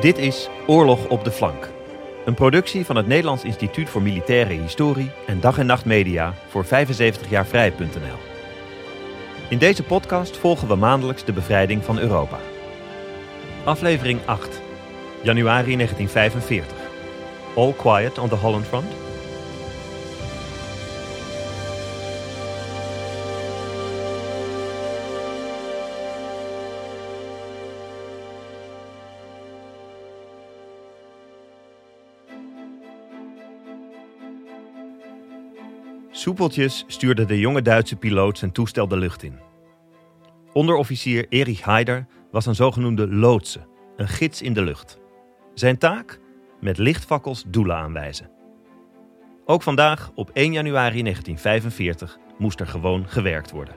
Dit is Oorlog op de Flank. Een productie van het Nederlands Instituut voor Militaire Historie en Dag en Nacht Media voor 75jaarvrij.nl. In deze podcast volgen we maandelijks de bevrijding van Europa. Aflevering 8, januari 1945. All quiet on the Holland Front. Soepeltjes stuurde de jonge Duitse piloot zijn toestel de lucht in. Onderofficier Erich Haider was een zogenoemde loodse, een gids in de lucht. Zijn taak? Met lichtfakkels doelen aanwijzen. Ook vandaag, op 1 januari 1945, moest er gewoon gewerkt worden.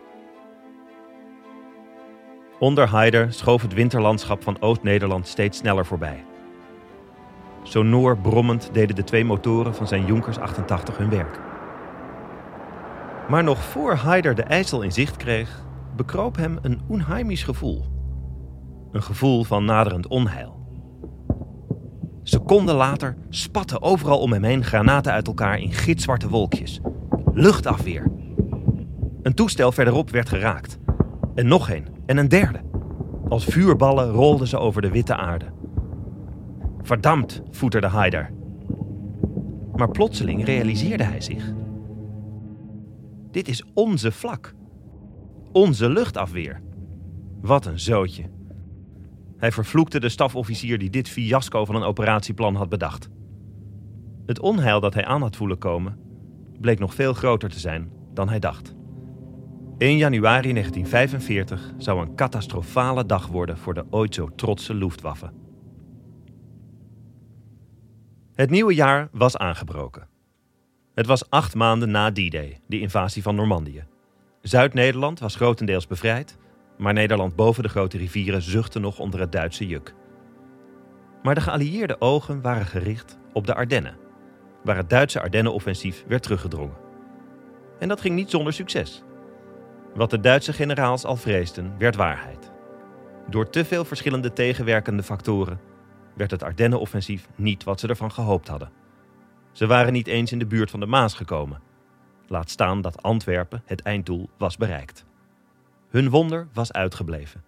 Onder Haider schoof het winterlandschap van Oost-Nederland steeds sneller voorbij. Sonor brommend deden de twee motoren van zijn Junkers 88 hun werk. Maar nog voor Haider de IJssel in zicht kreeg, bekroop hem een onheimisch gevoel. Een gevoel van naderend onheil. Seconden later spatten overal om hem heen granaten uit elkaar in gitzwarte wolkjes. Luchtafweer. Een toestel verderop werd geraakt. En nog een. En een derde. Als vuurballen rolden ze over de witte aarde. Verdampt, voeterde Haider. Maar plotseling realiseerde hij zich. Dit is onze vlak. Onze luchtafweer. Wat een zootje. Hij vervloekte de stafofficier die dit fiasco van een operatieplan had bedacht. Het onheil dat hij aan had voelen komen, bleek nog veel groter te zijn dan hij dacht. 1 januari 1945 zou een catastrofale dag worden voor de ooit zo trotse Luftwaffe. Het nieuwe jaar was aangebroken. Het was acht maanden na D-Day, de invasie van Normandië. Zuid-Nederland was grotendeels bevrijd, maar Nederland boven de grote rivieren zuchtte nog onder het Duitse juk. Maar de geallieerde ogen waren gericht op de Ardennen, waar het Duitse Ardennenoffensief werd teruggedrongen. En dat ging niet zonder succes. Wat de Duitse generaals al vreesden, werd waarheid. Door te veel verschillende tegenwerkende factoren werd het Ardennenoffensief niet wat ze ervan gehoopt hadden. Ze waren niet eens in de buurt van de Maas gekomen. Laat staan dat Antwerpen, het einddoel, was bereikt. Hun wonder was uitgebleven.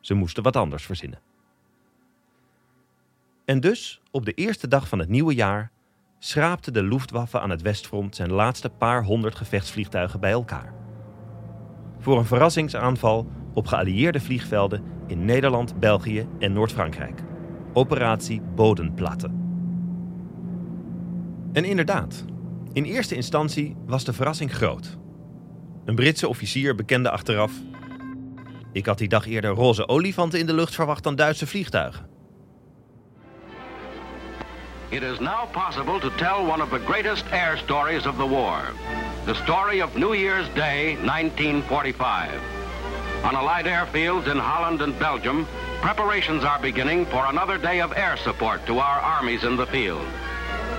Ze moesten wat anders verzinnen. En dus, op de eerste dag van het nieuwe jaar, schraapte de Luftwaffe aan het Westfront zijn laatste paar honderd gevechtsvliegtuigen bij elkaar. Voor een verrassingsaanval op geallieerde vliegvelden in Nederland, België en Noord-Frankrijk. Operatie Bodenplatte. En inderdaad, in eerste instantie was de verrassing groot. Een Britse officier bekende achteraf: Ik had die dag eerder roze olifanten in de lucht verwacht dan Duitse vliegtuigen. It is now possible to tell one of the greatest air stories of the war. The story of New Year's Day, 1945. On Allied airfields in Holland and Belgium, preparations are beginning for another day of air support to our armies in the field.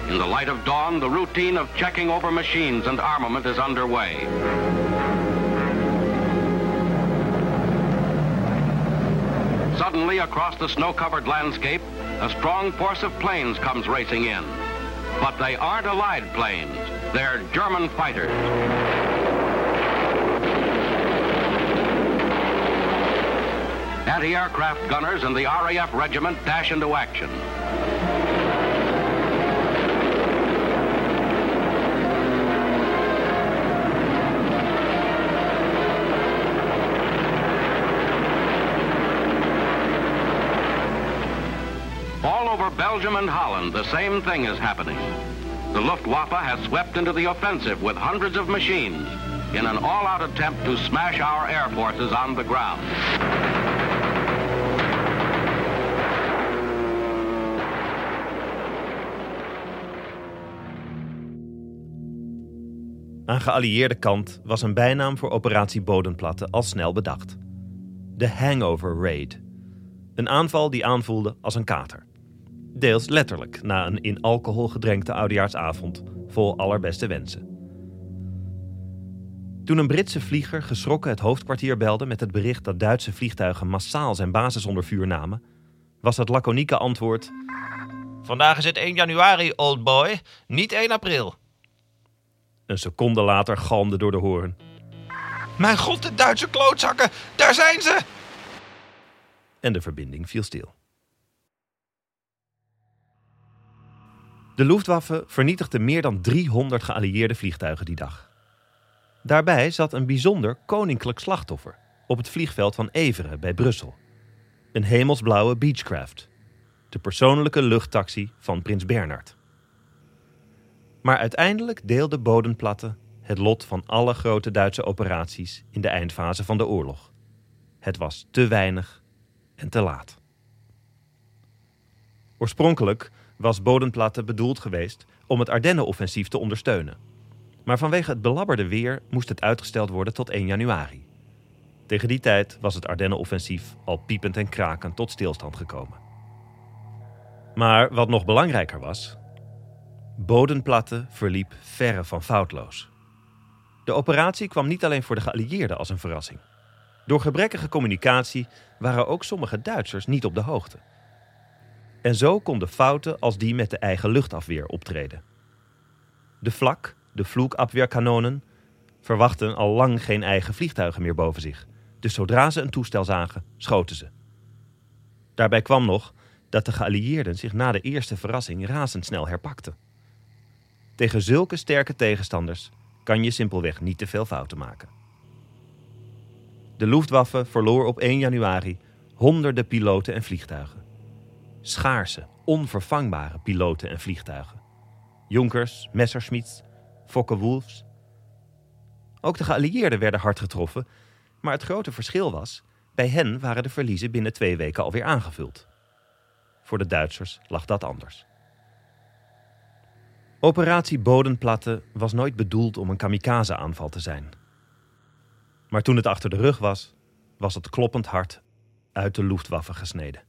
In the light of dawn, the routine of checking over machines and armament is underway. Suddenly, across the snow-covered landscape, a strong force of planes comes racing in. But they aren't Allied planes. They're German fighters. Anti-aircraft gunners and the RAF regiment dash into action. Belgium and Holland, the same thing is happening. The Luftwaffe has swept into the offensive with hundreds of machines in an all-out attempt to smash our air forces on the ground. Aan geallieerde kant was een bijnaam voor operatie Bodenplatte al snel bedacht. De Hangover Raid. Een aanval die aanvoelde als een kater. Deels letterlijk na een in alcohol gedrenkte oudejaarsavond vol allerbeste wensen. Toen een Britse vlieger geschrokken het hoofdkwartier belde met het bericht dat Duitse vliegtuigen massaal zijn basis onder vuur namen, was het laconieke antwoord: Vandaag is het 1 januari, old boy, niet 1 april. Een seconde later galmde door de hoorn. Mijn god, de Duitse klootzakken, daar zijn ze! En de verbinding viel stil. De Luftwaffe vernietigde meer dan 300 geallieerde vliegtuigen die dag. Daarbij zat een bijzonder koninklijk slachtoffer op het vliegveld van Everen bij Brussel. Een hemelsblauwe Beechcraft, de persoonlijke luchttaxi van prins Bernhard. Maar uiteindelijk deelde Bodenplatte het lot van alle grote Duitse operaties in de eindfase van de oorlog. Het was te weinig en te laat. Oorspronkelijk was Bodenplatte bedoeld geweest om het Ardennenoffensief te ondersteunen. Maar vanwege het belabberde weer moest het uitgesteld worden tot 1 januari. Tegen die tijd was het Ardennenoffensief al piepend en krakend tot stilstand gekomen. Maar wat nog belangrijker was, Bodenplatte verliep verre van foutloos. De operatie kwam niet alleen voor de geallieerden als een verrassing. Door gebrekkige communicatie waren ook sommige Duitsers niet op de hoogte. En zo konden fouten als die met de eigen luchtafweer optreden. De vlak, de vloekabweerkanonen, verwachten al lang geen eigen vliegtuigen meer boven zich. Dus zodra ze een toestel zagen, schoten ze. Daarbij kwam nog dat de geallieerden zich na de eerste verrassing razendsnel herpakten. Tegen zulke sterke tegenstanders kan je simpelweg niet te veel fouten maken. De Luftwaffe verloor op 1 januari honderden piloten en vliegtuigen. Schaarse, onvervangbare piloten en vliegtuigen. Junkers, Messerschmitts, Fokke-Wulfs. Ook de geallieerden werden hard getroffen, maar het grote verschil was: bij hen waren de verliezen binnen twee weken alweer aangevuld. Voor de Duitsers lag dat anders. Operatie Bodenplatte was nooit bedoeld om een kamikaze-aanval te zijn. Maar toen het achter de rug was, was het kloppend hart uit de Luftwaffe gesneden.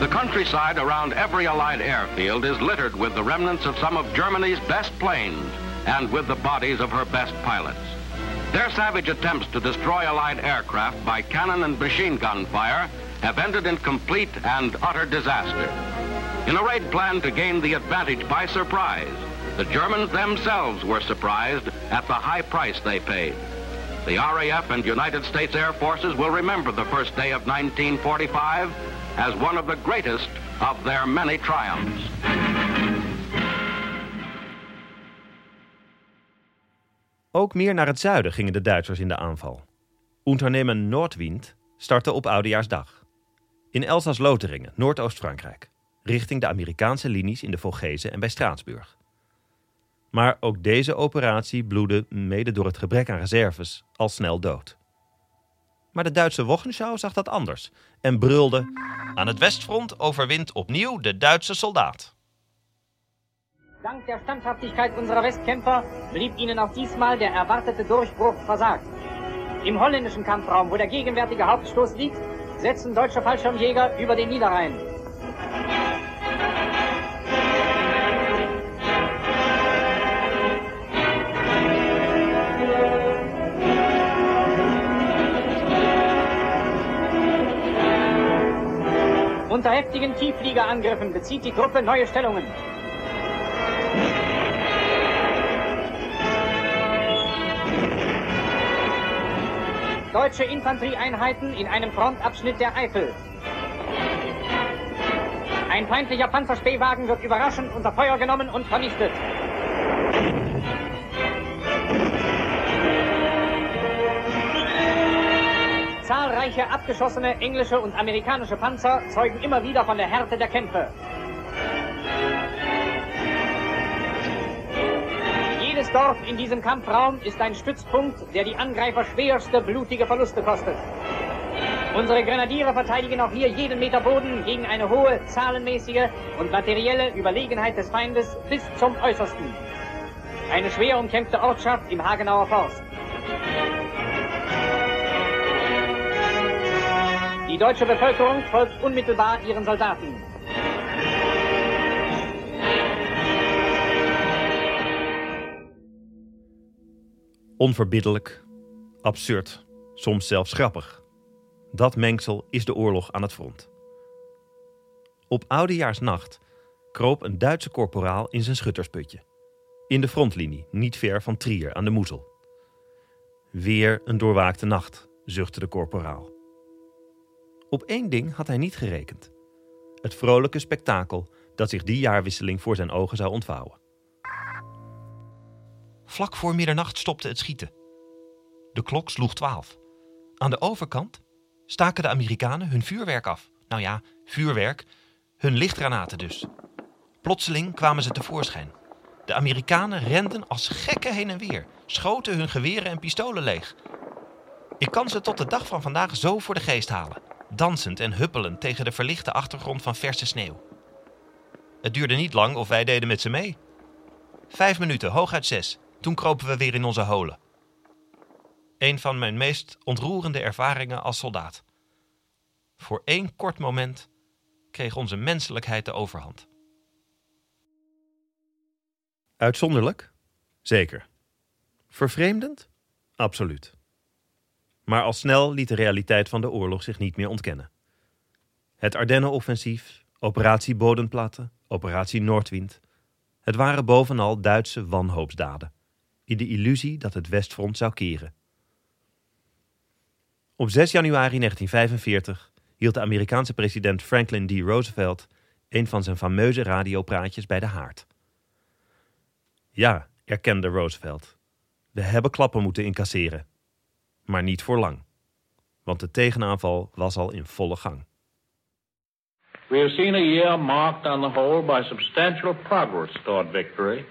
The countryside around every Allied airfield is littered with the remnants of some of Germany's best planes and with the bodies of her best pilots. Their savage attempts to destroy Allied aircraft by cannon and machine gun fire have ended in complete and utter disaster. In a raid plan to gain the advantage by surprise, the Germans themselves were surprised at the high price they paid. The RAF and United States Air Forces will remember the first day of 1945 as one of the greatest of their many triumphs. Ook meer naar het zuiden gingen de Duitsers in de aanval. Unternehmen Noordwind startte op Oudejaarsdag. In Elsass-Lotharingen, Noordoost-Frankrijk, richting de Amerikaanse linies in de Vogezen en bij Straatsburg. Maar ook deze operatie bloedde, mede door het gebrek aan reserves, al snel dood. Maar de Duitse Wochenschau zag dat anders en brulde: Aan het westfront overwint opnieuw de Duitse soldaat. Dank der Standhaftigkeit unserer Westkämpfer blieb ihnen auch diesmal der erwartete Durchbruch versagt. Im holländischen Kampfraum, wo der gegenwärtige Hauptstoß liegt, setzen deutsche Fallschirmjäger über den Niederrhein. Unter heftigen Tieffliegerangriffen bezieht die Truppe neue Stellungen. Deutsche Infanterieeinheiten in einem Frontabschnitt der Eifel. Ein feindlicher Panzerspähwagen wird überraschend unter Feuer genommen und vernichtet. Zahlreiche abgeschossene englische und amerikanische Panzer zeugen immer wieder von der Härte der Kämpfe. Jedes Dorf in diesem Kampfraum ist ein Stützpunkt, der die Angreifer schwerste blutige Verluste kostet. Unsere Grenadiere verteidigen auch hier jeden Meter Boden gegen eine hohe zahlenmäßige und materielle Überlegenheit des Feindes bis zum Äußersten. Eine schwer umkämpfte Ortschaft im Hagenauer Forst. Deutsche Bevölkerung folgt unmittelbar ihren Soldaten. Onverbiddelijk, absurd, soms zelfs grappig. Dat mengsel is de oorlog aan het front. Op oudejaarsnacht kroop een Duitse korporaal in zijn schuttersputje. In de frontlinie, niet ver van Trier aan de Moezel. Weer een doorwaakte nacht, zuchtte de korporaal. Op één ding had hij niet gerekend: het vrolijke spektakel dat zich die jaarwisseling voor zijn ogen zou ontvouwen. Vlak voor middernacht stopte het schieten. De klok sloeg twaalf. Aan de overkant staken de Amerikanen hun vuurwerk af. Nou ja, vuurwerk, hun lichtgranaten dus. Plotseling kwamen ze tevoorschijn. De Amerikanen renden als gekken heen en weer, schoten hun geweren en pistolen leeg. Ik kan ze tot de dag van vandaag zo voor de geest halen, dansend en huppelend tegen de verlichte achtergrond van verse sneeuw. Het duurde niet lang of wij deden met ze mee. Vijf minuten, hooguit zes, toen kropen we weer in onze holen. Een van mijn meest ontroerende ervaringen als soldaat. Voor één kort moment kreeg onze menselijkheid de overhand. Uitzonderlijk? Zeker. Vervreemdend? Absoluut. Maar al snel liet de realiteit van de oorlog zich niet meer ontkennen. Het Ardennenoffensief, operatie Bodemplatte, operatie Noordwind. Het waren bovenal Duitse wanhoopsdaden, in de illusie dat het Westfront zou keren. Op 6 januari 1945 hield de Amerikaanse president Franklin D. Roosevelt een van zijn fameuze radiopraatjes bij de haard. Ja, erkende Roosevelt. We hebben klappen moeten incasseren. Maar niet voor lang. Want de tegenaanval was al in volle gang. We have seen a year marked on the whole by substantial progress toward victory,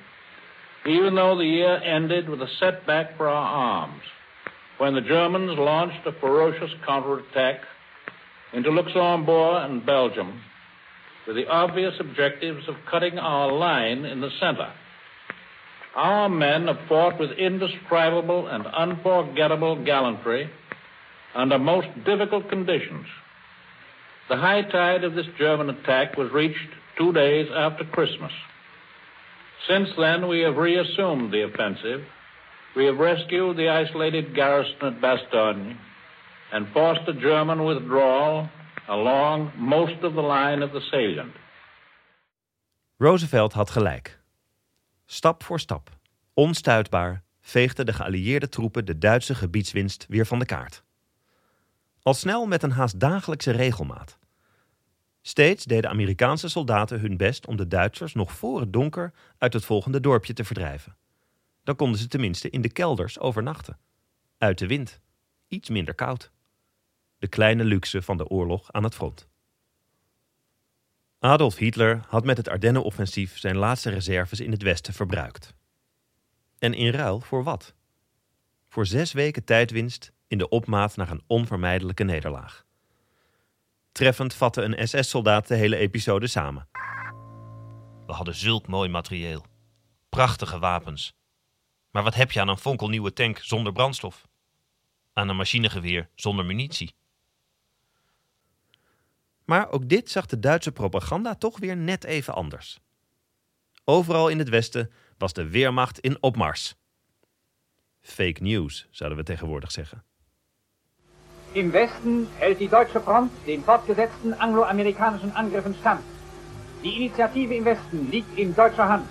even though the year ended with a setback for our arms, when the Germans launched a ferocious counterattack into Luxembourg and Belgium with the obvious objectives of cutting our line in the center. Our men have fought with indescribable and unforgettable gallantry under most difficult conditions. The high tide of this German attack was reached two days after Christmas. Since then, we have reassumed the offensive. We have rescued the isolated garrison at Bastogne and forced a German withdrawal along most of the line of the salient. Roosevelt had gelijk. Stap voor stap, onstuitbaar, veegden de geallieerde troepen de Duitse gebiedswinst weer van de kaart. Al snel met een haast dagelijkse regelmaat. Steeds deden Amerikaanse soldaten hun best om de Duitsers nog voor het donker uit het volgende dorpje te verdrijven. Dan konden ze tenminste in de kelders overnachten. Uit de wind, iets minder koud. De kleine luxe van de oorlog aan het front. Adolf Hitler had met het Ardennenoffensief zijn laatste reserves in het westen verbruikt. En in ruil voor wat? Voor zes weken tijdwinst in de opmaat naar een onvermijdelijke nederlaag. Treffend vatte een SS-soldaat de hele episode samen. We hadden zulk mooi materieel. Prachtige wapens. Maar wat heb je aan een fonkelnieuwe tank zonder brandstof? Aan een machinegeweer zonder munitie? Maar ook dit zag de Duitse propaganda toch weer net even anders. Overal in het Westen was de Weermacht in opmars. Fake news, zouden we tegenwoordig zeggen. Im Westen hält die deutsche Front den fortgesetzten angloamerikanischen Angriffen stand. Die Initiative im Westen liegt in deutscher Hand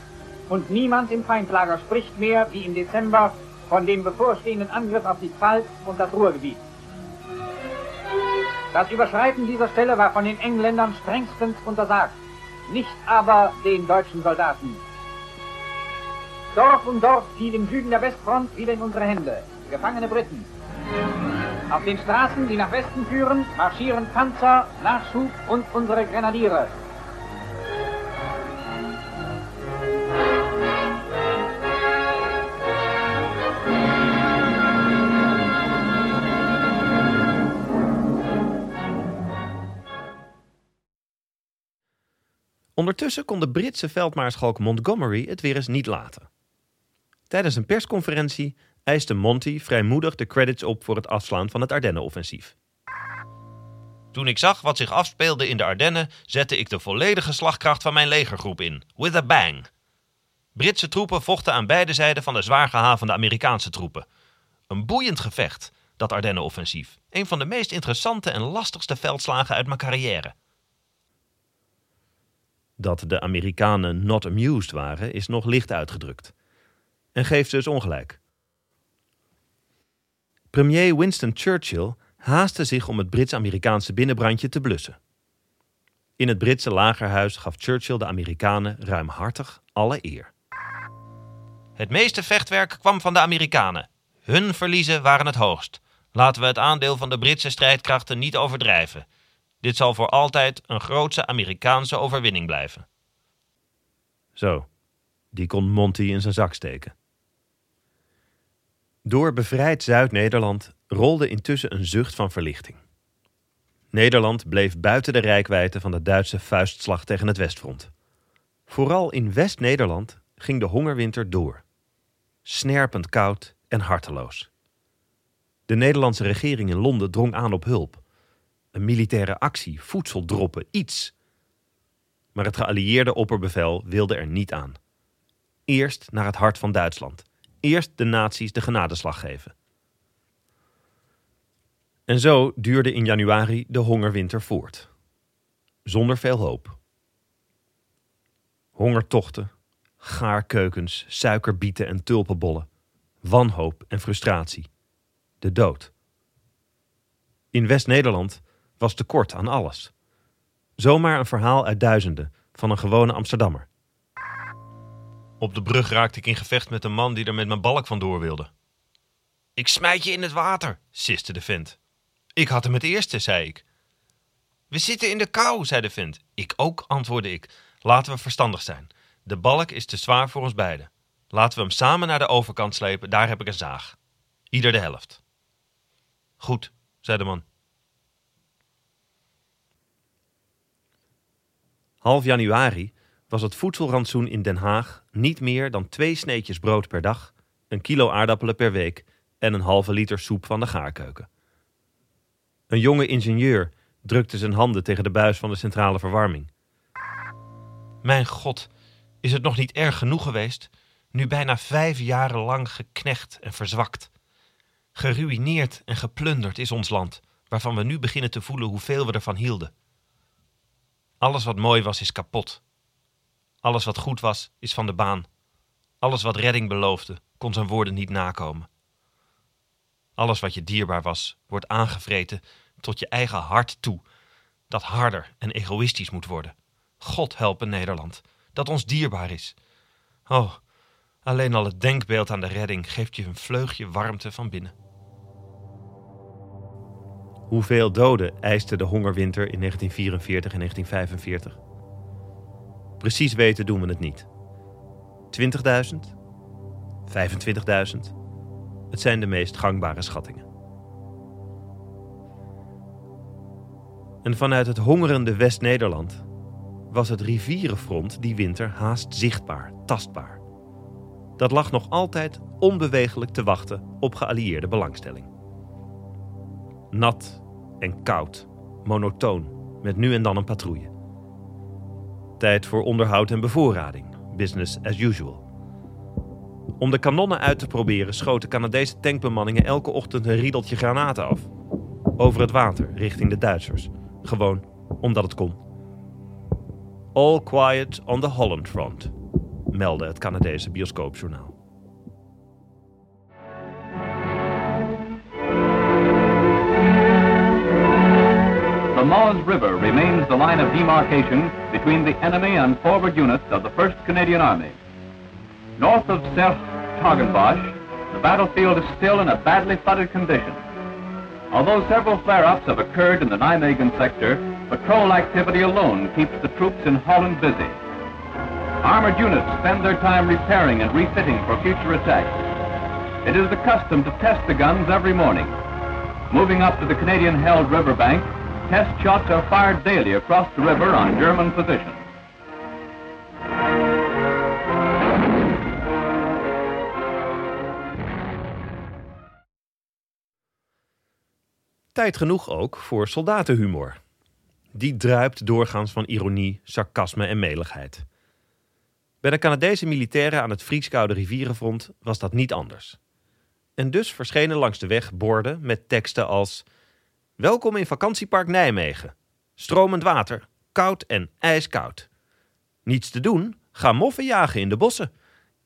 und niemand im Feindlager spricht mehr wie im Dezember von dem bevorstehenden Angriff auf die Pfalz und das Ruhrgebiet. Das Überschreiten dieser Stelle war von den Engländern strengstens untersagt, nicht aber den deutschen Soldaten. Dorf um Dorf fiel im Süden der Westfront wieder in unsere Hände. Gefangene Briten. Auf den Straßen, die nach Westen führen, marschieren Panzer, Nachschub und unsere Grenadiere. Ondertussen kon de Britse veldmaarschalk Montgomery het weer eens niet laten. Tijdens een persconferentie eiste Monty vrijmoedig de credits op voor het afslaan van het Ardennenoffensief. Toen ik zag wat zich afspeelde in de Ardennen, zette ik de volledige slagkracht van mijn legergroep in. With a bang. Britse troepen vochten aan beide zijden van de zwaar gehavende Amerikaanse troepen. Een boeiend gevecht, dat Ardennenoffensief. Een van de meest interessante en lastigste veldslagen uit mijn carrière. Dat de Amerikanen not amused waren, is nog licht uitgedrukt. En geeft dus ongelijk. Premier Winston Churchill haastte zich om het Brits-Amerikaanse binnenbrandje te blussen. In het Britse lagerhuis gaf Churchill de Amerikanen ruimhartig alle eer. Het meeste vechtwerk kwam van de Amerikanen. Hun verliezen waren het hoogst. Laten we het aandeel van de Britse strijdkrachten niet overdrijven. Dit zal voor altijd een grootse Amerikaanse overwinning blijven. Zo, die kon Monty in zijn zak steken. Door bevrijd Zuid-Nederland rolde intussen een zucht van verlichting. Nederland bleef buiten de rijkwijde van de Duitse vuistslag tegen het Westfront. Vooral in West-Nederland ging de hongerwinter door. Snerpend koud en harteloos. De Nederlandse regering in Londen drong aan op hulp. Een militaire actie, voedseldroppen, iets. Maar het geallieerde opperbevel wilde er niet aan. Eerst naar het hart van Duitsland. Eerst de nazi's de genadeslag geven. En zo duurde in januari de hongerwinter voort. Zonder veel hoop. Hongertochten, gaarkeukens, suikerbieten en tulpenbollen, wanhoop en frustratie, de dood. In West-Nederland was tekort aan alles. Zomaar een verhaal uit duizenden van een gewone Amsterdammer. Op de brug raakte ik in gevecht met een man die er met mijn balk vandoor wilde. Ik smijt je in het water, siste de vent. Ik had hem het eerste, zei ik. We zitten in de kou, zei de vent. Ik ook, antwoordde ik. Laten we verstandig zijn. De balk is te zwaar voor ons beiden. Laten we hem samen naar de overkant slepen, daar heb ik een zaag. Ieder de helft. Goed, zei de man. Half januari was het voedselrantsoen in Den Haag niet meer dan twee sneetjes brood per dag, een kilo aardappelen per week en een halve liter soep van de gaarkeuken. Een jonge ingenieur drukte zijn handen tegen de buis van de centrale verwarming. Mijn god, is het nog niet erg genoeg geweest? Nu bijna vijf jaren lang geknecht en verzwakt. Geruïneerd en geplunderd is ons land, waarvan we nu beginnen te voelen hoeveel we ervan hielden. Alles wat mooi was, is kapot. Alles wat goed was, is van de baan. Alles wat redding beloofde, kon zijn woorden niet nakomen. Alles wat je dierbaar was, wordt aangevreten tot je eigen hart toe, dat harder en egoïstisch moet worden. God helpen Nederland, dat ons dierbaar is. Oh, alleen al het denkbeeld aan de redding geeft je een vleugje warmte van binnen. Hoeveel doden eiste de hongerwinter in 1944 en 1945? Precies weten doen we het niet. 20.000? 25.000? Het zijn de meest gangbare schattingen. En vanuit het hongerende West-Nederland was het rivierenfront die winter haast zichtbaar, tastbaar. Dat lag nog altijd onbewegelijk te wachten op geallieerde belangstelling. Nat en koud, monotoon, met nu en dan een patrouille. Tijd voor onderhoud en bevoorrading, business as usual. Om de kanonnen uit te proberen schoten Canadese tankbemanningen elke ochtend een riedeltje granaten af. Over het water, richting de Duitsers. Gewoon omdat het kon. All quiet on the Holland front, meldde het Canadese bioscoopjournaal. The Moz River remains the line of demarcation between the enemy and forward units of the 1st Canadian Army. North of Sertogenbosch, the battlefield is still in a badly flooded condition. Although several flare-ups have occurred in the Nijmegen sector, patrol activity alone keeps the troops in Holland busy. Armored units spend their time repairing and refitting for future attacks. It is the custom to test the guns every morning. Moving up to the Canadian-held riverbank, test shots are fired daily across the river on German positions. Tijd genoeg ook voor soldatenhumor. Die druipt doorgaans van ironie, sarcasme en meligheid. Bij de Canadese militairen aan het Frieskoude rivierenfront was dat niet anders. En dus verschenen langs de weg borden met teksten als: Welkom in vakantiepark Nijmegen. Stromend water, koud en ijskoud. Niets te doen? Ga moffen jagen in de bossen.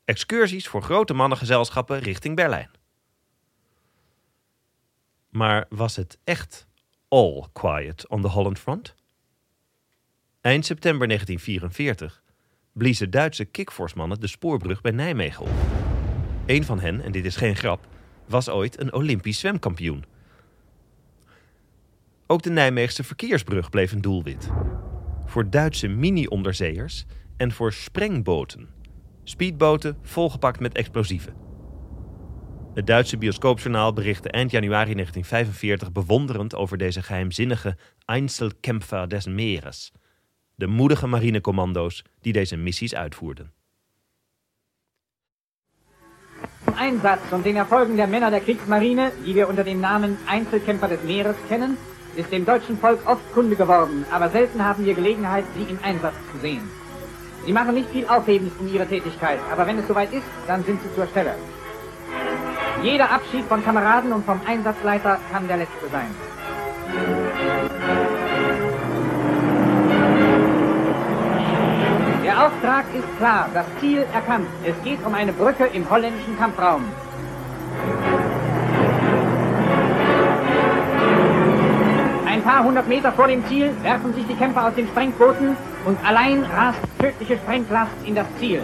Excursies voor grote mannengezelschappen richting Berlijn. Maar was het echt all quiet on the Holland Front? Eind september 1944 bliezen Duitse kickforce de spoorbrug bij Nijmegen op. Een van hen, en dit is geen grap, was ooit een Olympisch zwemkampioen. Ook de Nijmeegse verkeersbrug bleef een doelwit. Voor Duitse mini-onderzeeërs en voor sprengboten. Speedboten volgepakt met explosieven. Het Duitse bioscoopjournaal berichtte eind januari 1945 bewonderend over deze geheimzinnige Einzelkämpfer des Meeres. De moedige marinecommando's die deze missies uitvoerden. Einsatz und den Erfolgen der Männer der Kriegsmarine, die wir unter dem Namen Einzelkämpfer des Meeres kennen, ist dem deutschen Volk oft Kunde geworden, aber selten haben wir Gelegenheit, sie im Einsatz zu sehen. Sie machen nicht viel Aufhebens um ihre Tätigkeit, aber wenn es soweit ist, dann sind sie zur Stelle. Jeder Abschied von Kameraden und vom Einsatzleiter kann der letzte sein. Der Auftrag ist klar, das Ziel erkannt. Es geht um eine Brücke im holländischen Kampfraum. Ein paar hundert Meter vor dem Ziel werfen sich die Kämpfer aus den Sprengbooten und allein rast tödliche Sprenglast in das Ziel.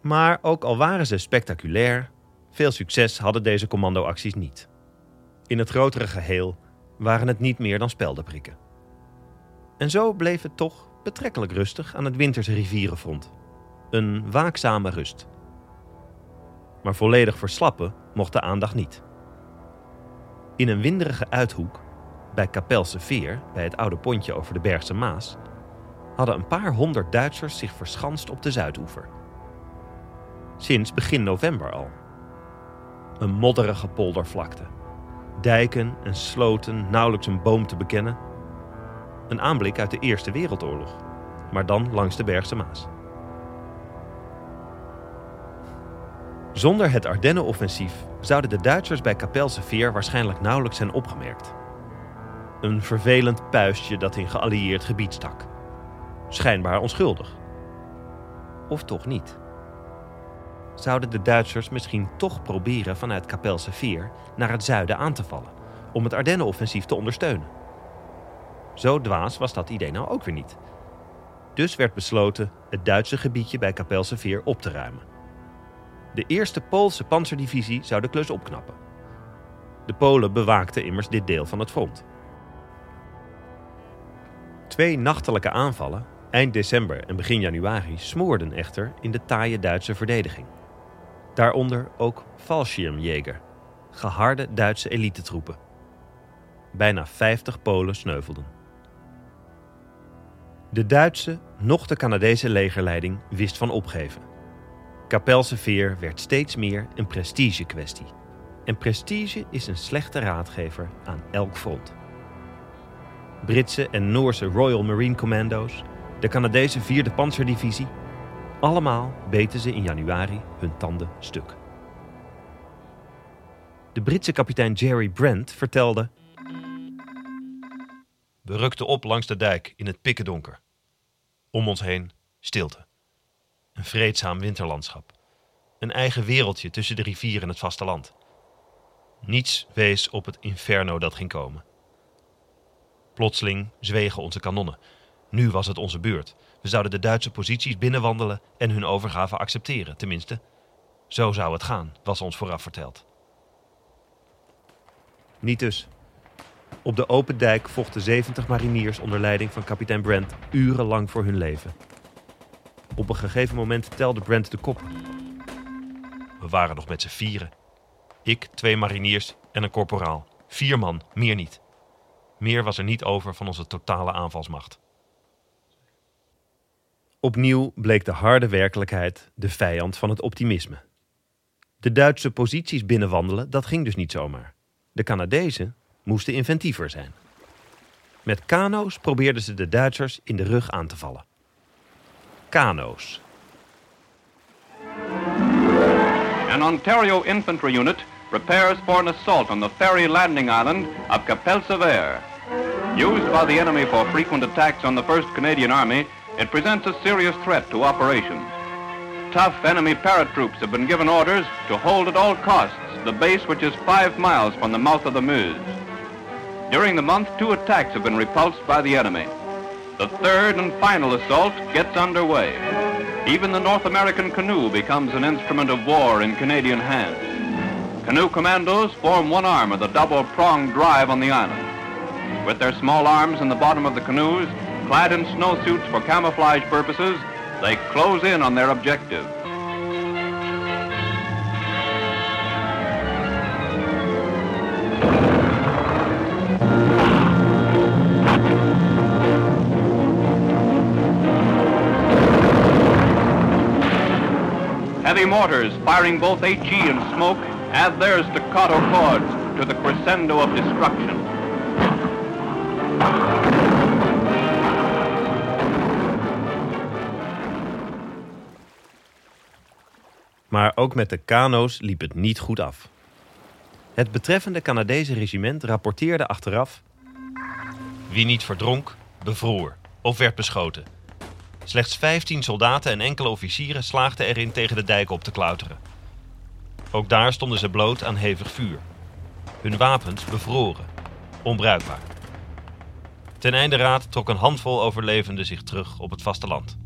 Maar ook al waren ze spectaculair, veel succes hadden deze commandoacties niet. In het grotere geheel waren het niet meer dan speldenprikken. En zo bleef het toch betrekkelijk rustig aan het winterse rivierenfront. Een waakzame rust. Maar volledig verslappen mocht de aandacht niet. In een winderige uithoek, bij Kapelse Veer, bij het oude pontje over de Bergse Maas, hadden een paar honderd Duitsers zich verschanst op de Zuidoever. Sinds begin november al. Een modderige poldervlakte. Dijken en sloten, nauwelijks een boom te bekennen. Een aanblik uit de Eerste Wereldoorlog, maar dan langs de Bergse Maas. Zonder het Ardennenoffensief zouden de Duitsers bij Kapelse waarschijnlijk nauwelijks zijn opgemerkt. Een vervelend puistje dat in geallieerd gebied stak. Schijnbaar onschuldig. Of toch niet? Zouden de Duitsers misschien toch proberen vanuit Kapelse naar het zuiden aan te vallen, om het Ardennenoffensief te ondersteunen? Zo dwaas was dat idee nou ook weer niet. Dus werd besloten het Duitse gebiedje bij Kapelse op te ruimen. De eerste Poolse panzerdivisie zou de klus opknappen. De Polen bewaakten immers dit deel van het front. Twee nachtelijke aanvallen, eind december en begin januari, smoorden echter in de taaie Duitse verdediging. Daaronder ook Fallschirmjäger, geharde Duitse elitetroepen. Bijna 50 Polen sneuvelden. De Duitse, nog de Canadese legerleiding wist van opgeven. Kapelse veer werd steeds meer een prestigekwestie. En prestige is een slechte raadgever aan elk front. Britse en Noorse Royal Marine Commando's, de Canadese 4e Panzerdivisie, allemaal beten ze in januari hun tanden stuk. De Britse kapitein Jerry Brent vertelde: We rukten op langs de dijk in het pikkendonker. Om ons heen stilte. Een vreedzaam winterlandschap. Een eigen wereldje tussen de rivier en het vasteland. Niets wees op het inferno dat ging komen. Plotseling zwegen onze kanonnen. Nu was het onze beurt. We zouden de Duitse posities binnenwandelen en hun overgave accepteren, tenminste. Zo zou het gaan, was ons vooraf verteld. Niet dus. Op de open dijk vochten 70 mariniers onder leiding van kapitein Brent urenlang voor hun leven. Op een gegeven moment telde Brent de kop. We waren nog met z'n vieren. Ik, twee mariniers en een korporaal. Vier man, meer niet. Meer was er niet over van onze totale aanvalsmacht. Opnieuw bleek de harde werkelijkheid de vijand van het optimisme. De Duitse posities binnenwandelen, dat ging dus niet zomaar. De Canadezen moesten inventiever zijn. Met kano's probeerden ze de Duitsers in de rug aan te vallen. Kano's. An Ontario infantry unit prepares for an assault on the ferry landing island of Capel Sever. Used by the enemy for frequent attacks on the 1st Canadian Army, it presents a serious threat to operations. Tough enemy paratroops have been given orders to hold at all costs the base which is five miles from the mouth of the Meuse. During the month, two attacks have been repulsed by the enemy. The third and final assault gets underway. Even the North American canoe becomes an instrument of war in Canadian hands. Canoe commandos form one arm of the double-pronged drive on the island. With their small arms in the bottom of the canoes, clad in snowsuits for camouflage purposes, they close in on their objective. Heavy mortars, firing both HE and smoke, add their staccato chords to the crescendo of destruction. Maar ook met de kano's liep het niet goed af. Het betreffende Canadese regiment rapporteerde achteraf... Wie niet verdronk, bevroor of werd beschoten. Slechts 15 soldaten en enkele officieren slaagden erin tegen de dijk op te klauteren. Ook daar stonden ze bloot aan hevig vuur. Hun wapens bevroren, onbruikbaar. Ten einde raad trok een handvol overlevenden zich terug op het vasteland.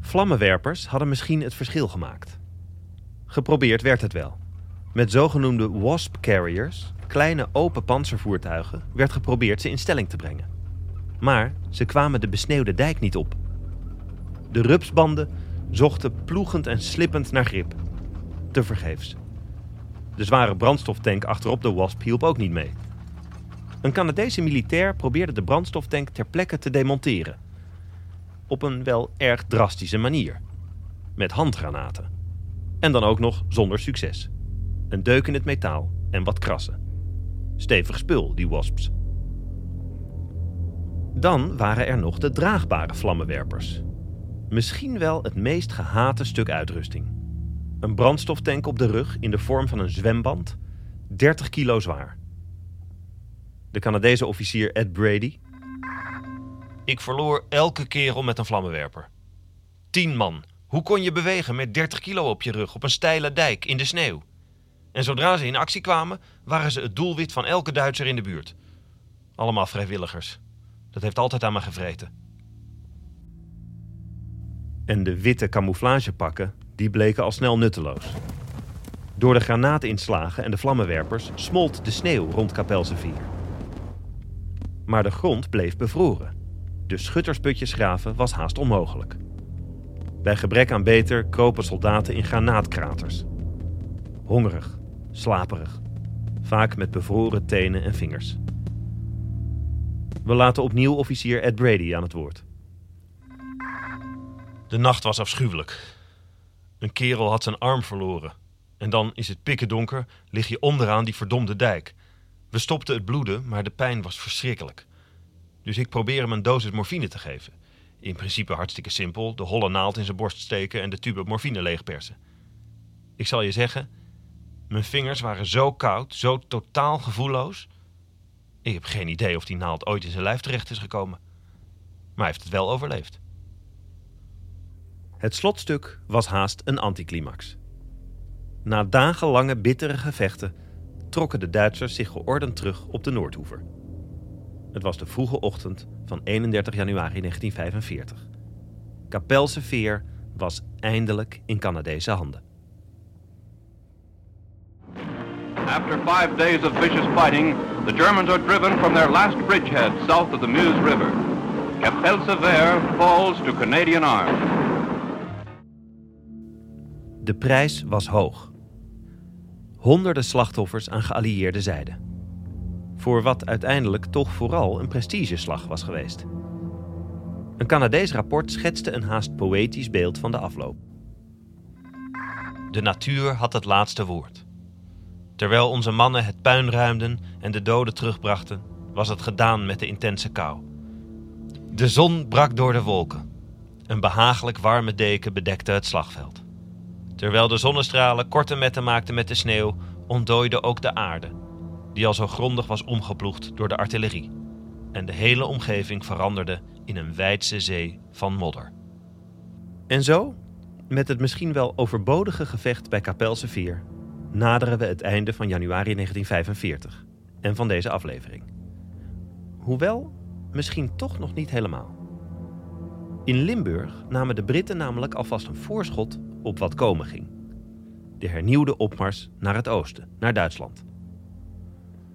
Vlammenwerpers hadden misschien het verschil gemaakt. Geprobeerd werd het wel. Met zogenoemde wasp carriers, kleine open panzervoertuigen, werd geprobeerd ze in stelling te brengen. Maar ze kwamen de besneeuwde dijk niet op. De rupsbanden zochten ploegend en slippend naar grip. Tevergeefs. De zware brandstoftank achterop de Wasp hielp ook niet mee. Een Canadese militair probeerde de brandstoftank ter plekke te demonteren. Op een wel erg drastische manier. Met handgranaten. En dan ook nog zonder succes. Een deuk in het metaal en wat krassen. Stevig spul, die wasps. Dan waren er nog de draagbare vlammenwerpers. Misschien wel het meest gehate stuk uitrusting. Een brandstoftank op de rug in de vorm van een zwemband, 30 kilo zwaar. De Canadese officier Ed Brady. Ik verloor elke kerel met een vlammenwerper. Tien man. Hoe kon je bewegen met 30 kilo op je rug op een steile dijk in de sneeuw? En zodra ze in actie kwamen, waren ze het doelwit van elke Duitser in de buurt. Allemaal vrijwilligers. Dat heeft altijd aan me gevreten. En de witte camouflagepakken, die bleken al snel nutteloos. Door de granaatinslagen en de vlammenwerpers smolt de sneeuw rond Kapelsevier. Maar de grond bleef bevroren. Dus schuttersputjes graven was haast onmogelijk. Bij gebrek aan beter kropen soldaten in granaatkraters. Hongerig, slaperig, vaak met bevroren tenen en vingers. We laten opnieuw officier Ed Brady aan het woord. De nacht was afschuwelijk. Een kerel had zijn arm verloren. En dan is het pikken donker, lig je onderaan die verdomde dijk. We stopten het bloeden, maar de pijn was verschrikkelijk. Dus ik probeer hem een dosis morfine te geven. In principe hartstikke simpel: de holle naald in zijn borst steken en de tube morfine leegpersen. Ik zal je zeggen, mijn vingers waren zo koud, zo totaal gevoelloos. Ik heb geen idee of die naald ooit in zijn lijf terecht is gekomen. Maar hij heeft het wel overleefd. Het slotstuk was haast een anticlimax. Na dagenlange bittere gevechten trokken de Duitsers zich geordend terug op de Noordhoever. Het was de vroege ochtend van 31 januari 1945. Kapelse Veer was eindelijk in Canadese handen. After five days of vicious fighting, the Germans are driven from their last bridgehead south of the Meuse River. Capel Sever falls to Canadian arms. De prijs was hoog. Honderden slachtoffers aan geallieerde zijde. Voor wat uiteindelijk toch vooral een prestigeslag was geweest. Een Canadees rapport schetste een haast poëtisch beeld van de afloop. De natuur had het laatste woord. Terwijl onze mannen het puin ruimden en de doden terugbrachten, was het gedaan met de intense kou. De zon brak door de wolken. Een behagelijk warme deken bedekte het slagveld. Terwijl de zonnestralen korte metten maakten met de sneeuw, ontdooide ook de aarde, die al zo grondig was omgeploegd door de artillerie. En de hele omgeving veranderde in een wijdse zee van modder. En zo, met het misschien wel overbodige gevecht bij Kapelse Veer, naderen we het einde van januari 1945 en van deze aflevering. Hoewel, misschien toch nog niet helemaal. In Limburg namen de Britten namelijk alvast een voorschot op wat komen ging. De hernieuwde opmars naar het oosten, naar Duitsland.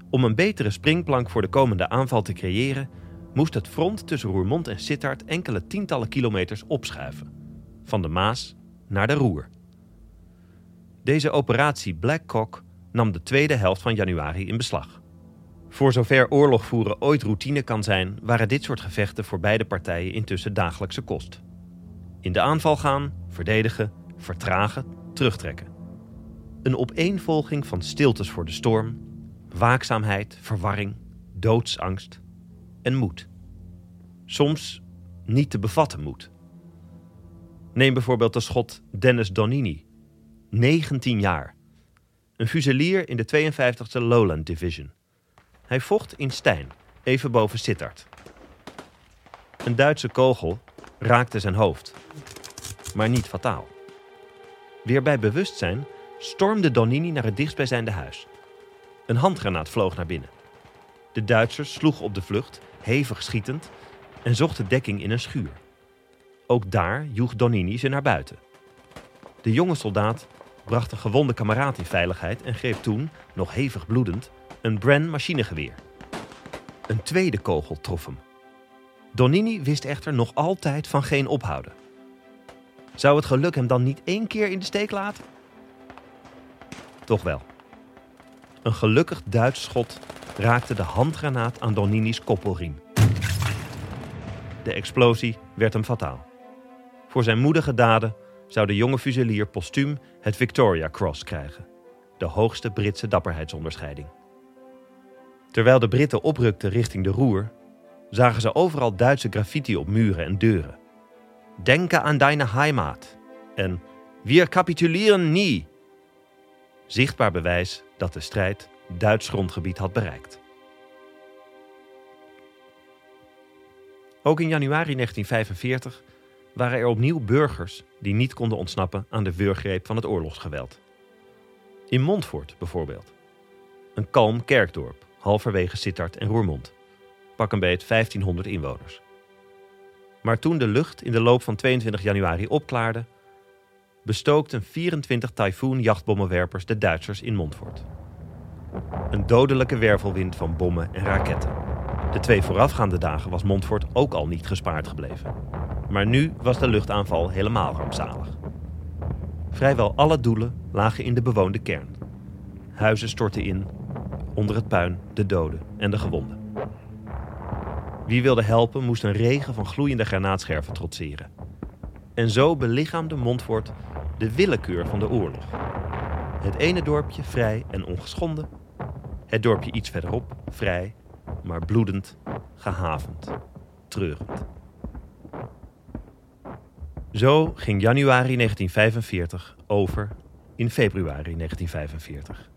Om een betere springplank voor de komende aanval te creëren, moest het front tussen Roermond en Sittard enkele tientallen kilometers opschuiven. Van de Maas naar de Roer. Deze operatie Black Cock nam de tweede helft van januari in beslag. Voor zover oorlog voeren ooit routine kan zijn, waren dit soort gevechten voor beide partijen intussen dagelijkse kost. In de aanval gaan, verdedigen, vertragen, terugtrekken. Een opeenvolging van stiltes voor de storm, waakzaamheid, verwarring, doodsangst en moed. Soms niet te bevatten moed. Neem bijvoorbeeld de schot Dennis Donini, 19 jaar. Een fuselier in de 52e Lowland Division. Hij vocht in Stijn, even boven Sittard. Een Duitse kogel raakte zijn hoofd, maar niet fataal. Weer bij bewustzijn stormde Donini naar het dichtstbijzijnde huis. Een handgranaat vloog naar binnen. De Duitsers sloegen op de vlucht, hevig schietend, en zochten dekking in een schuur. Ook daar joeg Donini ze naar buiten. De jonge soldaat bracht een gewonde kameraad in veiligheid en greep toen, nog hevig bloedend, een Bren machinegeweer. Een tweede kogel trof hem. Donini wist echter nog altijd van geen ophouden. Zou het geluk hem dan niet één keer in de steek laten? Toch wel. Een gelukkig Duits schot raakte de handgranaat aan Donini's koppelriem. De explosie werd hem fataal. Voor zijn moedige daden zou de jonge fuselier postuum het Victoria Cross krijgen, de hoogste Britse dapperheidsonderscheiding. Terwijl de Britten oprukten richting de Roer, zagen ze overal Duitse graffiti op muren en deuren. Denke aan deine Heimat en Wir capitulieren nie. Zichtbaar bewijs dat de strijd Duits grondgebied had bereikt. Ook in januari 1945 waren er opnieuw burgers die niet konden ontsnappen aan de wurggreep van het oorlogsgeweld. In Montfort bijvoorbeeld. Een kalm kerkdorp, halverwege Sittard en Roermond. Pak een beet 1500 inwoners. Maar toen de lucht in de loop van 22 januari opklaarde, bestookten 24 Typhoon jachtbommenwerpers de Duitsers in Montfort. Een dodelijke wervelwind van bommen en raketten. De twee voorafgaande dagen was Montfort ook al niet gespaard gebleven. Maar nu was de luchtaanval helemaal rampzalig. Vrijwel alle doelen lagen in de bewoonde kern. Huizen stortten in, onder het puin de doden en de gewonden. Wie wilde helpen moest een regen van gloeiende granaatscherven trotseren. En zo belichaamde Montfort de willekeur van de oorlog. Het ene dorpje vrij en ongeschonden. Het dorpje iets verderop vrij, maar bloedend, gehavend, treurend. Zo ging januari 1945 over in februari 1945.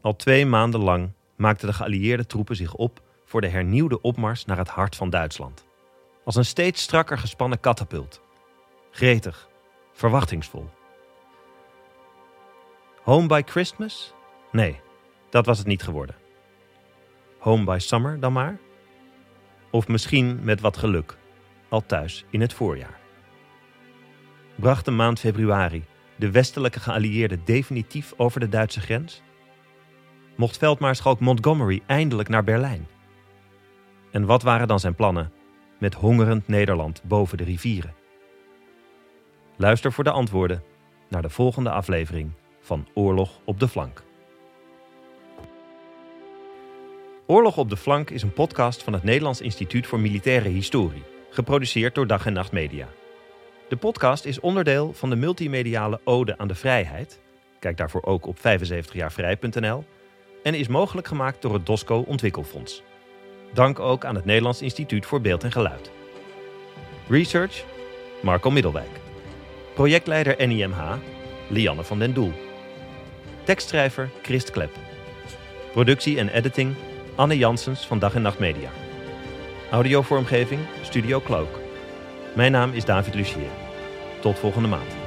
Al twee maanden lang maakten de geallieerde troepen zich op voor de hernieuwde opmars naar het hart van Duitsland. Als een steeds strakker gespannen katapult. Gretig, verwachtingsvol. Home by Christmas? Nee, dat was het niet geworden. Home by Summer dan maar? Of misschien met wat geluk, al thuis in het voorjaar. Bracht de maand februari de westelijke geallieerden definitief over de Duitse grens? Mocht veldmaarschalk Montgomery eindelijk naar Berlijn? En wat waren dan zijn plannen met hongerend Nederland boven de rivieren? Luister voor de antwoorden naar de volgende aflevering van Oorlog op de Flank. Oorlog op de Flank is een podcast van het Nederlands Instituut voor Militaire Historie, geproduceerd door Dag en Nacht Media. De podcast is onderdeel van de multimediale Ode aan de Vrijheid. Kijk daarvoor ook op 75jaarvrij.nl en is mogelijk gemaakt door het DOSCO Ontwikkelfonds. Dank ook aan het Nederlands Instituut voor Beeld en Geluid. Research Marco Middelwijk. Projectleider NIMH Lianne van den Doel. Tekstschrijver Christ Klep. Productie en editing Anne Janssens van Dag en Nacht Media. Audiovormgeving Studio Cloak. Mijn naam is David Lucier. Tot volgende maand.